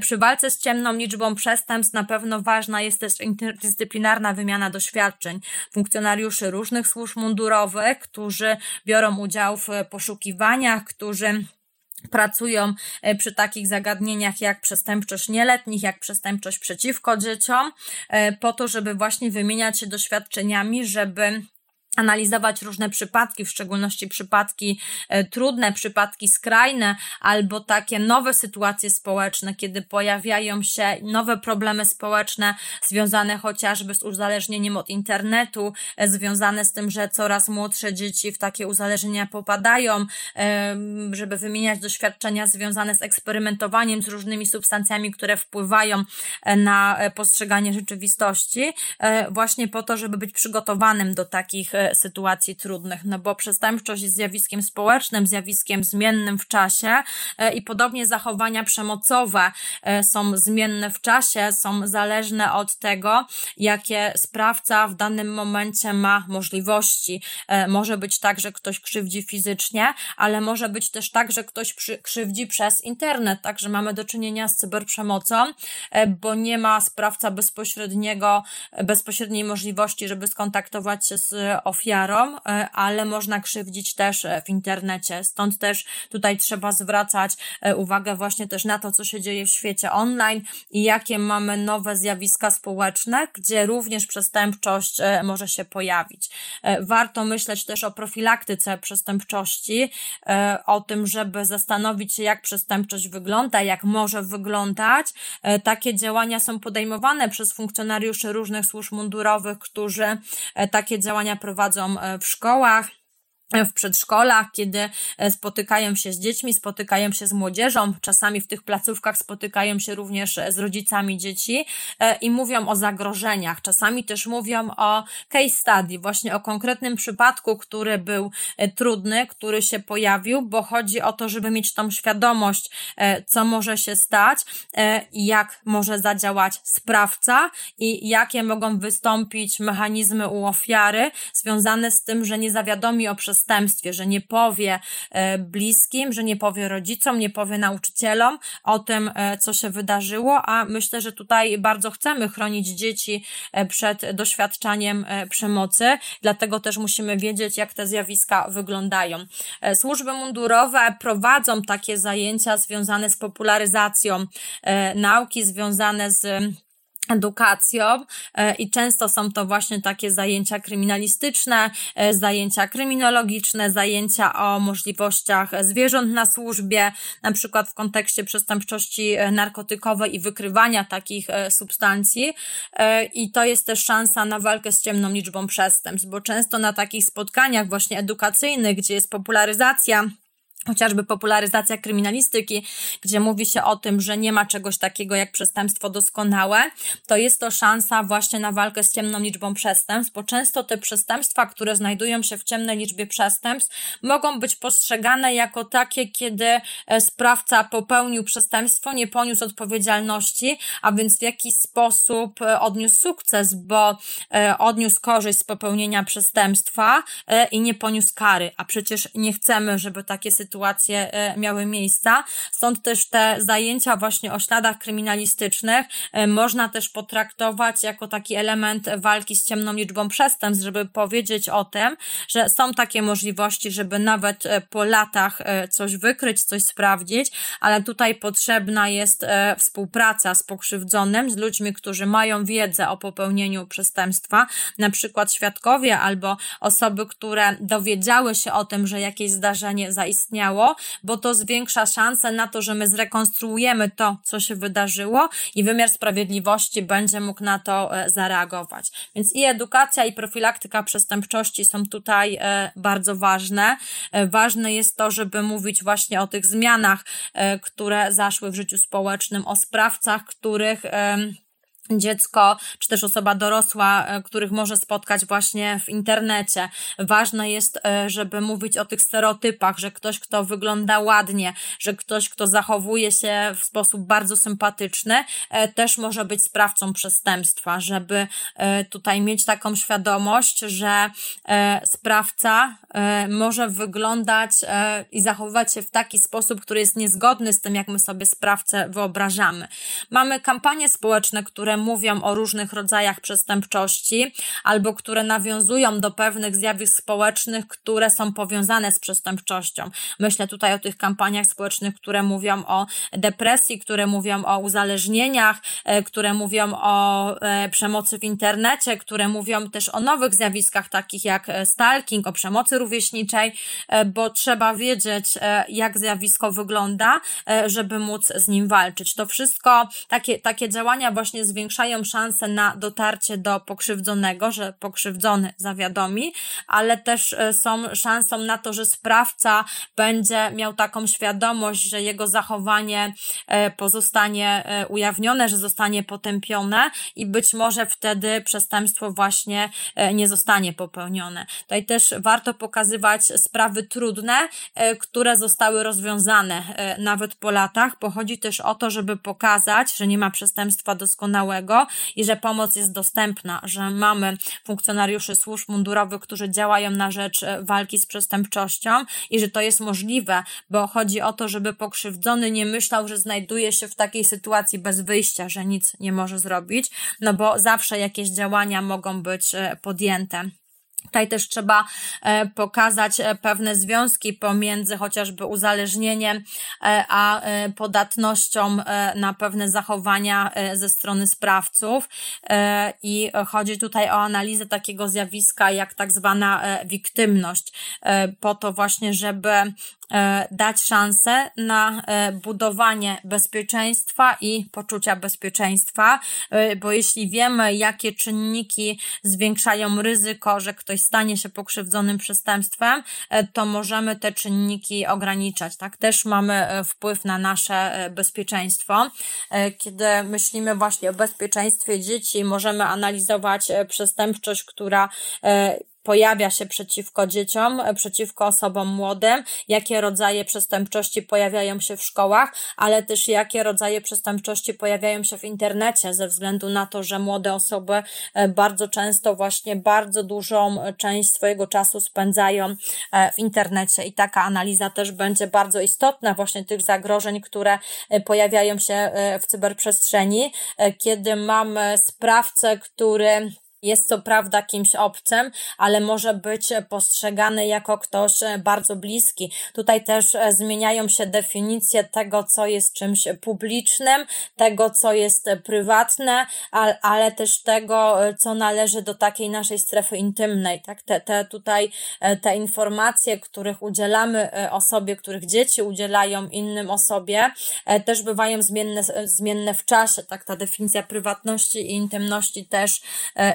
Przy walce z ciemną liczbą przestępstw na pewno ważna jest też interdyscyplinarna wymiana doświadczeń funkcjonariuszy różnych służb mundurowych, którzy biorą udział w poszukiwaniach, którzy pracują e, przy takich zagadnieniach jak przestępczość nieletnich, jak przestępczość przeciwko dzieciom, e, po to, żeby właśnie wymieniać się doświadczeniami, żeby analizować różne przypadki, w szczególności przypadki e, trudne, przypadki skrajne, albo takie nowe sytuacje społeczne, kiedy pojawiają się nowe problemy społeczne związane chociażby z uzależnieniem od internetu, e, związane z tym, że coraz młodsze dzieci w takie uzależnienia popadają, e, żeby wymieniać doświadczenia związane z eksperymentowaniem z różnymi substancjami, które wpływają na postrzeganie rzeczywistości, właśnie po to, żeby być przygotowanym do takich sytuacji trudnych, no bo przestępczość jest zjawiskiem społecznym, zjawiskiem zmiennym w czasie e, i podobnie zachowania przemocowe e, są zmienne w czasie, są zależne od tego, jakie sprawca w danym momencie ma możliwości. E, może być tak, że ktoś krzywdzi fizycznie, ale może być też tak, że ktoś krzywdzi przez internet, także mamy do czynienia z cyberprzemocą, bo nie ma sprawca bezpośredniego, bezpośredniej możliwości, żeby skontaktować się z ofiarą, e, ale można krzywdzić też e, w internecie. Stąd też tutaj trzeba zwracać e, uwagę właśnie też na to, co się dzieje w świecie online i jakie mamy nowe zjawiska społeczne, gdzie również przestępczość może się pojawić. Warto myśleć też o profilaktyce przestępczości, o tym, żeby zastanowić się, jak przestępczość wygląda, jak może wyglądać. Takie działania są podejmowane przez funkcjonariuszy różnych służb mundurowych, którzy takie działania prowadzą prowadzą e, w szkołach w przedszkolach, kiedy e, spotykają się z dziećmi, spotykają się z młodzieżą, czasami w tych placówkach spotykają się również e, z rodzicami dzieci e, i mówią o zagrożeniach. Czasami też mówią o case study, właśnie o konkretnym przypadku, który był trudny, który się pojawił, bo chodzi o to, żeby mieć tą świadomość, co może się stać, jak może zadziałać sprawca i jakie mogą wystąpić mechanizmy u ofiary związane z tym, że nie zawiadomi o przestępstwie przestępstwie, że nie powie bliskim, że nie powie rodzicom, nie powie nauczycielom o tym, co się wydarzyło, a myślę, że tutaj bardzo chcemy chronić dzieci przed doświadczaniem przemocy, dlatego też musimy wiedzieć, jak te zjawiska wyglądają. Służby mundurowe prowadzą takie zajęcia związane z popularyzacją nauki, związane z edukacją e, i często są to właśnie takie zajęcia kryminalistyczne, e, zajęcia kryminologiczne, zajęcia o możliwościach zwierząt na służbie, na przykład w kontekście przestępczości e, narkotykowej i wykrywania takich substancji. I to jest też szansa na walkę z ciemną liczbą przestępstw, bo często na takich spotkaniach właśnie edukacyjnych, gdzie jest popularyzacja chociażby popularyzacja kryminalistyki, gdzie mówi się o tym, że nie ma czegoś takiego jak przestępstwo doskonałe, to jest to szansa właśnie na walkę z ciemną liczbą przestępstw, bo często te przestępstwa, które znajdują się w ciemnej liczbie przestępstw, mogą być postrzegane jako takie, kiedy e, sprawca popełnił przestępstwo, nie poniósł odpowiedzialności, a więc w jakiś sposób e, odniósł sukces, bo e, odniósł korzyść z popełnienia przestępstwa i nie poniósł kary, a przecież nie chcemy, żeby takie sytuacje sytuacje e, miały miejsca. Stąd też te zajęcia właśnie o śladach kryminalistycznych e, można też potraktować jako taki element walki z ciemną liczbą przestępstw, żeby powiedzieć o tym, że są takie możliwości, żeby nawet e, po latach coś wykryć, coś sprawdzić, ale tutaj potrzebna jest współpraca z pokrzywdzonym, z ludźmi, którzy mają wiedzę o popełnieniu przestępstwa, na przykład świadkowie albo osoby, które dowiedziały się o tym, że jakieś zdarzenie zaistniało, bo to zwiększa szanse na to, że my zrekonstruujemy to, co się wydarzyło i wymiar sprawiedliwości będzie mógł na to e, zareagować. Więc i edukacja, i profilaktyka przestępczości są tutaj e, bardzo ważne. E, ważne jest to, żeby mówić właśnie o tych zmianach, które zaszły w życiu społecznym, o sprawcach, których dziecko, czy też osoba dorosła, e, których może spotkać właśnie w internecie. Ważne jest, e, żeby mówić o tych stereotypach, że ktoś, kto wygląda ładnie, że ktoś, kto zachowuje się w sposób bardzo sympatyczny, e, też może być sprawcą przestępstwa, żeby tutaj mieć taką świadomość, że sprawca może wyglądać i zachowywać się w taki sposób, który jest niezgodny z tym, jak my sobie sprawcę wyobrażamy. Mamy kampanie społeczne, które mówią o różnych rodzajach przestępczości albo które nawiązują do pewnych zjawisk społecznych, które są powiązane z przestępczością. Myślę tutaj o tych kampaniach społecznych, które mówią o depresji, które mówią o uzależnieniach, e, które mówią o e, przemocy w internecie, które mówią też o nowych zjawiskach takich jak e, stalking, o przemocy rówieśniczej, bo trzeba wiedzieć, jak zjawisko wygląda, żeby móc z nim walczyć. To wszystko, takie, takie działania właśnie zwiększają zwiększają szanse na dotarcie do pokrzywdzonego, że pokrzywdzony zawiadomi, ale też e, są szansą na to, że sprawca będzie miał taką świadomość, że jego zachowanie e, pozostanie e, ujawnione, że zostanie potępione i być może wtedy przestępstwo właśnie nie zostanie popełnione. Tutaj też warto pokazywać sprawy trudne, które zostały rozwiązane nawet po latach, bo chodzi też o to, żeby pokazać, że nie ma przestępstwa doskonałego, i że pomoc jest dostępna, że mamy funkcjonariuszy służb mundurowych, którzy działają na rzecz e, walki z przestępczością i że to jest możliwe, bo chodzi o to, żeby pokrzywdzony nie myślał, że znajduje się w takiej sytuacji bez wyjścia, że nic nie może zrobić, no bo zawsze jakieś działania mogą być e, podjęte. Tutaj też trzeba e, pokazać e, pewne związki pomiędzy chociażby uzależnieniem e, a podatnością na pewne zachowania ze strony sprawców. I chodzi tutaj o analizę takiego zjawiska jak tak zwana wiktymność, po to właśnie, żeby dać szansę na e, budowanie bezpieczeństwa i poczucia bezpieczeństwa, e, bo jeśli wiemy, jakie czynniki zwiększają ryzyko, że ktoś stanie się pokrzywdzonym przestępstwem, to możemy te czynniki ograniczać. Tak też mamy wpływ na nasze bezpieczeństwo. Kiedy myślimy właśnie o bezpieczeństwie dzieci, możemy analizować przestępczość, która pojawia się przeciwko dzieciom, przeciwko osobom młodym, jakie rodzaje przestępczości pojawiają się w szkołach, ale też jakie rodzaje przestępczości pojawiają się w internecie, ze względu na to, że młode osoby bardzo często właśnie bardzo dużą część swojego czasu spędzają w internecie. I taka analiza też będzie bardzo istotna właśnie tych zagrożeń, które pojawiają się w cyberprzestrzeni, kiedy mamy sprawcę, który jest co prawda kimś obcym, ale może być postrzegany jako ktoś e, bardzo bliski. Tutaj też e, zmieniają się definicje tego, co jest czymś publicznym, tego, co jest prywatne, ale też tego, e, co należy do takiej naszej strefy intymnej. Tak? Te, te tutaj te informacje, których udzielamy osobie, których dzieci udzielają innym osobie, też bywają zmienne, zmienne w czasie. Tak? Ta definicja prywatności i intymności też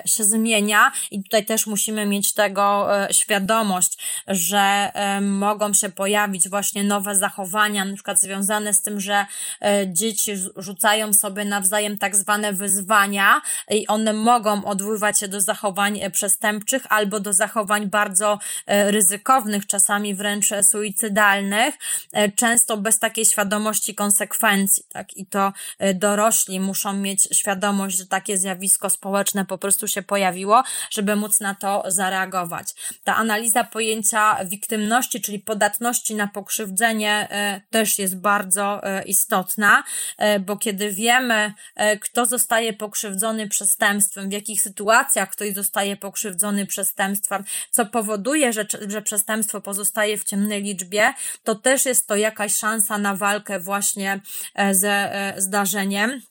się zmienia i tutaj też musimy mieć tego e, świadomość, że e, mogą się pojawić właśnie nowe zachowania, na przykład związane z tym, że e, dzieci rzucają sobie nawzajem tak zwane wyzwania i one mogą odwoływać się do zachowań przestępczych albo do zachowań bardzo ryzykownych, czasami wręcz suicydalnych, często bez takiej świadomości konsekwencji, tak? I to dorośli muszą mieć świadomość, że takie zjawisko społeczne po prostu się pojawiło, żeby móc na to zareagować. Ta analiza pojęcia wiktymności, czyli podatności na pokrzywdzenie, e, też jest bardzo e, istotna, e, bo kiedy wiemy, kto zostaje pokrzywdzony przestępstwem, w jakich sytuacjach ktoś zostaje pokrzywdzony przestępstwem, co powoduje, że, że przestępstwo pozostaje w ciemnej liczbie, to też jest to jakaś szansa na walkę właśnie ze zdarzeniem.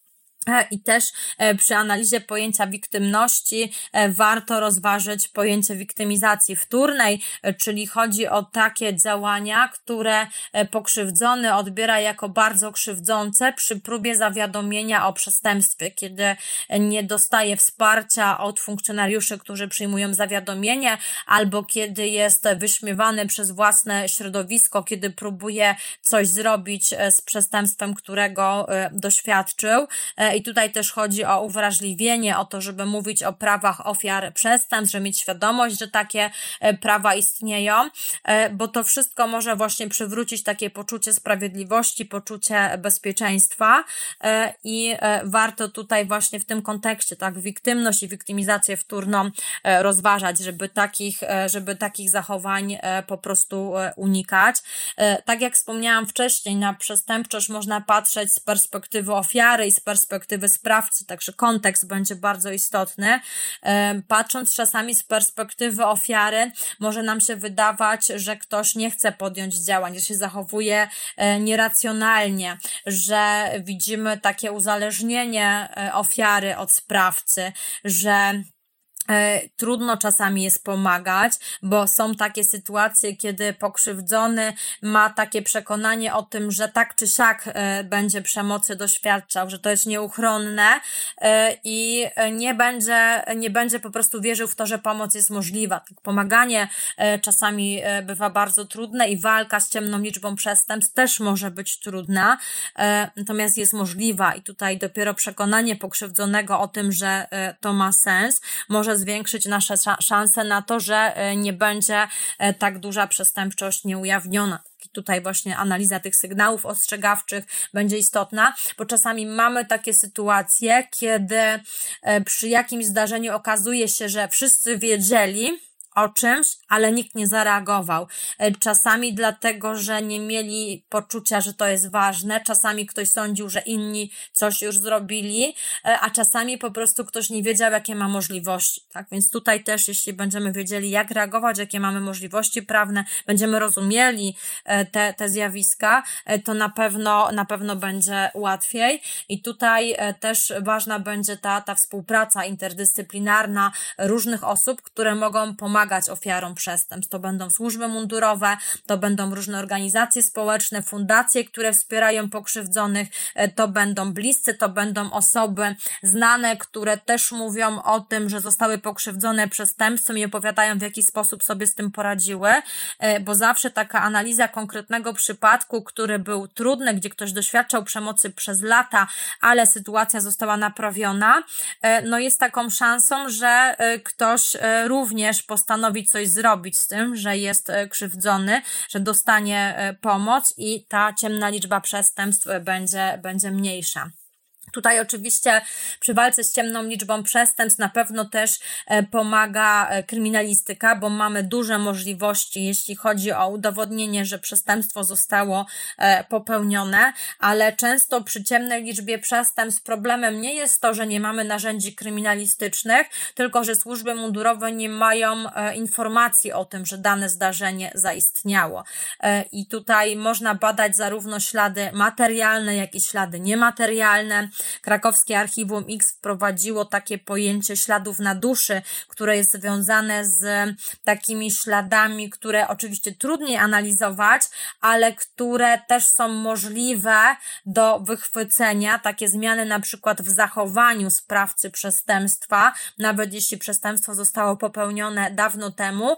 E, I też e, przy analizie pojęcia wiktymności e, warto rozważyć pojęcie wiktymizacji wtórnej, czyli chodzi o takie działania, które pokrzywdzony odbiera jako bardzo krzywdzące przy próbie zawiadomienia o przestępstwie, kiedy nie dostaje wsparcia od funkcjonariuszy, którzy przyjmują zawiadomienie, albo kiedy jest wyśmiewany przez własne środowisko, kiedy próbuje coś zrobić z przestępstwem, którego doświadczył i tutaj też chodzi o uwrażliwienie, o to, żeby mówić o prawach ofiar przestępstw, żeby mieć świadomość, że takie e, prawa istnieją, e, bo to wszystko może właśnie przywrócić takie poczucie sprawiedliwości, poczucie bezpieczeństwa e, i warto tutaj właśnie w tym kontekście, tak, wiktymność i wiktymizację wtórną rozważać, żeby takich, żeby takich zachowań po prostu unikać. Tak jak wspomniałam wcześniej, na przestępczość można patrzeć z perspektywy ofiary i z perspektywy perspektywy sprawcy, także kontekst będzie bardzo istotny. Patrząc czasami z perspektywy ofiary, może nam się wydawać, że ktoś nie chce podjąć działań, że się zachowuje e, nieracjonalnie, że widzimy takie uzależnienie e, ofiary od sprawcy, że E, trudno czasami jest pomagać, bo są takie sytuacje, kiedy pokrzywdzony ma takie przekonanie o tym, że tak czy siak e, będzie przemocy doświadczał, że to jest nieuchronne e, i nie będzie, nie będzie po prostu wierzył w to, że pomoc jest możliwa. Tak, pomaganie czasami bywa bardzo trudne i walka z ciemną liczbą przestępstw też może być trudna, natomiast jest możliwa i tutaj dopiero przekonanie pokrzywdzonego o tym, że to ma sens, może zwiększyć nasze szanse na to, że e, nie będzie e, tak duża przestępczość nieujawniona. Tutaj właśnie analiza tych sygnałów ostrzegawczych będzie istotna, bo czasami mamy takie sytuacje, kiedy e, przy jakimś zdarzeniu okazuje się, że wszyscy wiedzieli, o czymś, ale nikt nie zareagował. E, czasami dlatego, że nie mieli poczucia, że to jest ważne, czasami ktoś sądził, że inni coś już zrobili, e, a czasami po prostu ktoś nie wiedział, jakie ma możliwości. Tak więc tutaj też, jeśli będziemy wiedzieli, jak reagować, jakie mamy możliwości prawne, będziemy rozumieli e, te, te zjawiska, to na pewno, na pewno będzie łatwiej. I tutaj też ważna będzie ta, ta współpraca interdyscyplinarna różnych osób, które mogą pomagać pomagać ofiarom przestępstw. To będą służby mundurowe, to będą różne organizacje społeczne, fundacje, które wspierają pokrzywdzonych, e, to będą bliscy, to będą osoby znane, które też mówią o tym, że zostały pokrzywdzone przestępstwem i opowiadają, w jaki sposób sobie z tym poradziły, e, bo zawsze taka analiza konkretnego przypadku, który był trudny, gdzie ktoś doświadczał przemocy przez lata, ale sytuacja została naprawiona, e, no jest taką szansą, że ktoś również postawi postanowi coś zrobić z tym, że jest krzywdzony, że dostanie pomoc i ta ciemna liczba przestępstw będzie, będzie mniejsza. Tutaj oczywiście przy walce z ciemną liczbą przestępstw na pewno też e, pomaga e, kryminalistyka, bo mamy duże możliwości, jeśli chodzi o udowodnienie, że przestępstwo zostało e, popełnione, ale często przy ciemnej liczbie przestępstw problemem nie jest to, że nie mamy narzędzi kryminalistycznych, tylko że służby mundurowe nie mają informacji o tym, że dane zdarzenie zaistniało. I tutaj można badać zarówno ślady materialne, jak i ślady niematerialne. Krakowskie Archiwum X wprowadziło takie pojęcie śladów na duszy, które jest związane z takimi śladami, które oczywiście trudniej analizować, ale które też są możliwe do wychwycenia. Takie zmiany na przykład w zachowaniu sprawcy przestępstwa, nawet jeśli przestępstwo zostało popełnione dawno temu y,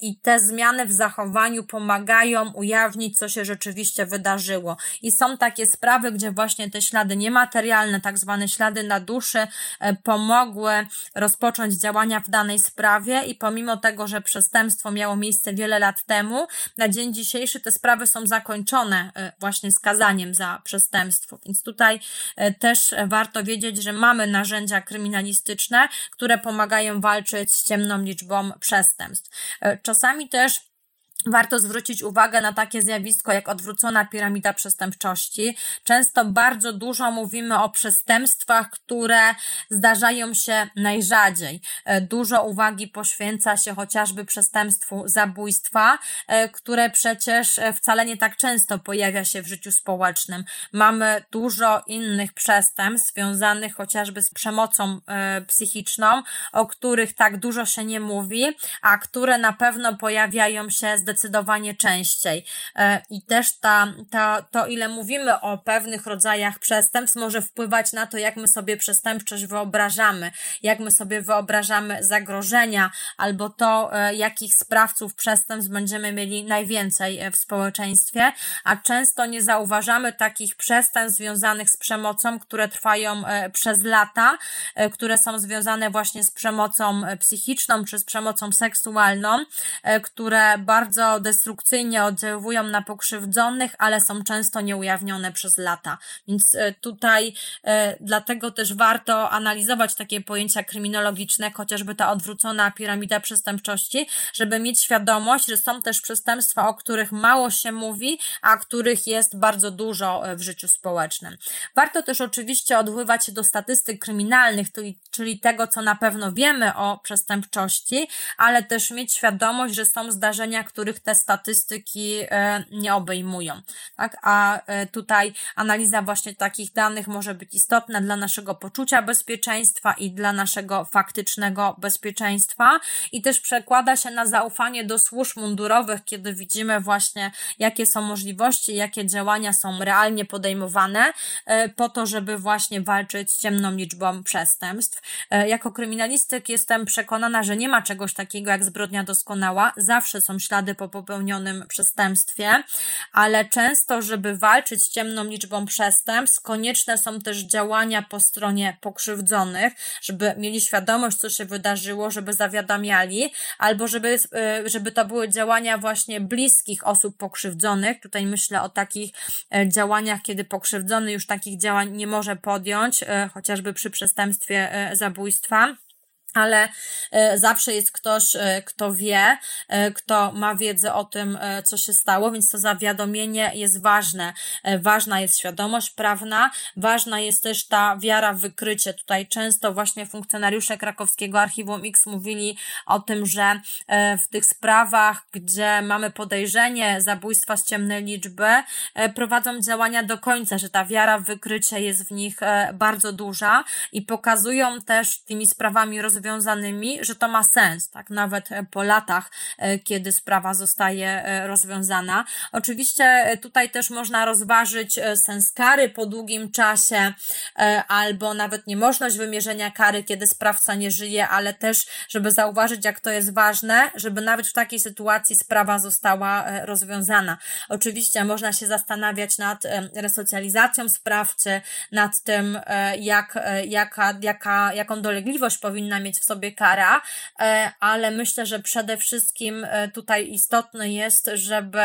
i te zmiany w zachowaniu pomagają ujawnić, co się rzeczywiście wydarzyło. I są takie sprawy, gdzie właśnie te ślady niematerialne materialne, tak zwane ślady na duszy, e, pomogły rozpocząć działania w danej sprawie i pomimo tego, że przestępstwo miało miejsce wiele lat temu, na dzień dzisiejszy te sprawy są zakończone e, właśnie skazaniem za przestępstwo. Więc tutaj e, też warto wiedzieć, że mamy narzędzia kryminalistyczne, które pomagają walczyć z ciemną liczbą przestępstw. Czasami też Warto zwrócić uwagę na takie zjawisko jak odwrócona piramida przestępczości. Często bardzo dużo mówimy o przestępstwach, które zdarzają się najrzadziej. E, dużo uwagi poświęca się chociażby przestępstwu zabójstwa, e, które przecież e, wcale nie tak często pojawia się w życiu społecznym. Mamy dużo innych przestępstw związanych chociażby z przemocą psychiczną, o których tak dużo się nie mówi, a które na pewno pojawiają się zdecydowanie zdecydowanie częściej. E, I też ta, ta, to, ile mówimy o pewnych rodzajach przestępstw, może wpływać na to, jak my sobie przestępczość wyobrażamy, jak my sobie wyobrażamy zagrożenia, albo to, e, jakich sprawców przestępstw będziemy mieli najwięcej e, w społeczeństwie, a często nie zauważamy takich przestępstw związanych z przemocą, które trwają przez lata, które są związane właśnie z przemocą psychiczną czy z przemocą seksualną, które bardzo bardzo destrukcyjnie oddziałują na pokrzywdzonych, ale są często nieujawnione przez lata. Więc e, tutaj e, dlatego też warto analizować takie pojęcia kryminologiczne, chociażby ta odwrócona piramida przestępczości, żeby mieć świadomość, że są też przestępstwa, o których mało się mówi, a których jest bardzo dużo e, w życiu społecznym. Warto też oczywiście odwoływać się do statystyk kryminalnych, czyli tego, co na pewno wiemy o przestępczości, ale też mieć świadomość, że są zdarzenia, których których te statystyki e, nie obejmują. Tak? A e, tutaj analiza właśnie takich danych może być istotna dla naszego poczucia bezpieczeństwa i dla naszego faktycznego bezpieczeństwa i też przekłada się na zaufanie do służb mundurowych, kiedy widzimy właśnie, jakie są możliwości, jakie działania są realnie podejmowane e, po to, żeby właśnie walczyć z ciemną liczbą przestępstw. Jako kryminalistyk jestem przekonana, że nie ma czegoś takiego jak zbrodnia doskonała. Zawsze są ślady po popełnionym przestępstwie, ale często, żeby walczyć z ciemną liczbą przestępstw, konieczne są też działania po stronie pokrzywdzonych, żeby mieli świadomość, co się wydarzyło, żeby zawiadamiali, albo żeby, y, żeby to były działania właśnie bliskich osób pokrzywdzonych. Tutaj myślę o takich e, działaniach, kiedy pokrzywdzony już takich działań nie może podjąć, e, chociażby przy przestępstwie e, zabójstwa ale e, zawsze jest ktoś, e, kto wie, e, kto ma wiedzę o tym, co się stało, więc to zawiadomienie jest ważne. Ważna jest świadomość prawna, ważna jest też ta wiara w wykrycie. Tutaj często właśnie funkcjonariusze krakowskiego Archiwum X mówili o tym, że w tych sprawach, gdzie mamy podejrzenie zabójstwa z ciemnej liczby, prowadzą działania do końca, że ta wiara w wykrycie jest w nich bardzo duża i pokazują też tymi sprawami rozwiązania rozwiązanymi, że to ma sens, tak, nawet e, po latach, e, kiedy sprawa zostaje e, rozwiązana. Oczywiście tutaj też można rozważyć sens kary po długim czasie, albo nawet niemożność wymierzenia kary, kiedy sprawca nie żyje, ale też, żeby zauważyć, jak to jest ważne, żeby nawet w takiej sytuacji sprawa została rozwiązana. Oczywiście można się zastanawiać nad resocjalizacją sprawcy, nad tym, jak, jaka, jaka, jaką dolegliwość powinna mieć mieć w sobie kara, ale myślę, że przede wszystkim tutaj istotne jest, żeby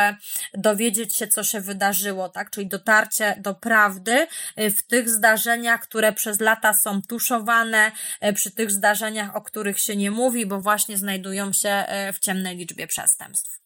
dowiedzieć się, co się wydarzyło, tak? Czyli dotarcie do prawdy w tych zdarzeniach, które przez lata są tuszowane, przy tych zdarzeniach, o których się nie mówi, bo właśnie znajdują się w ciemnej liczbie przestępstw.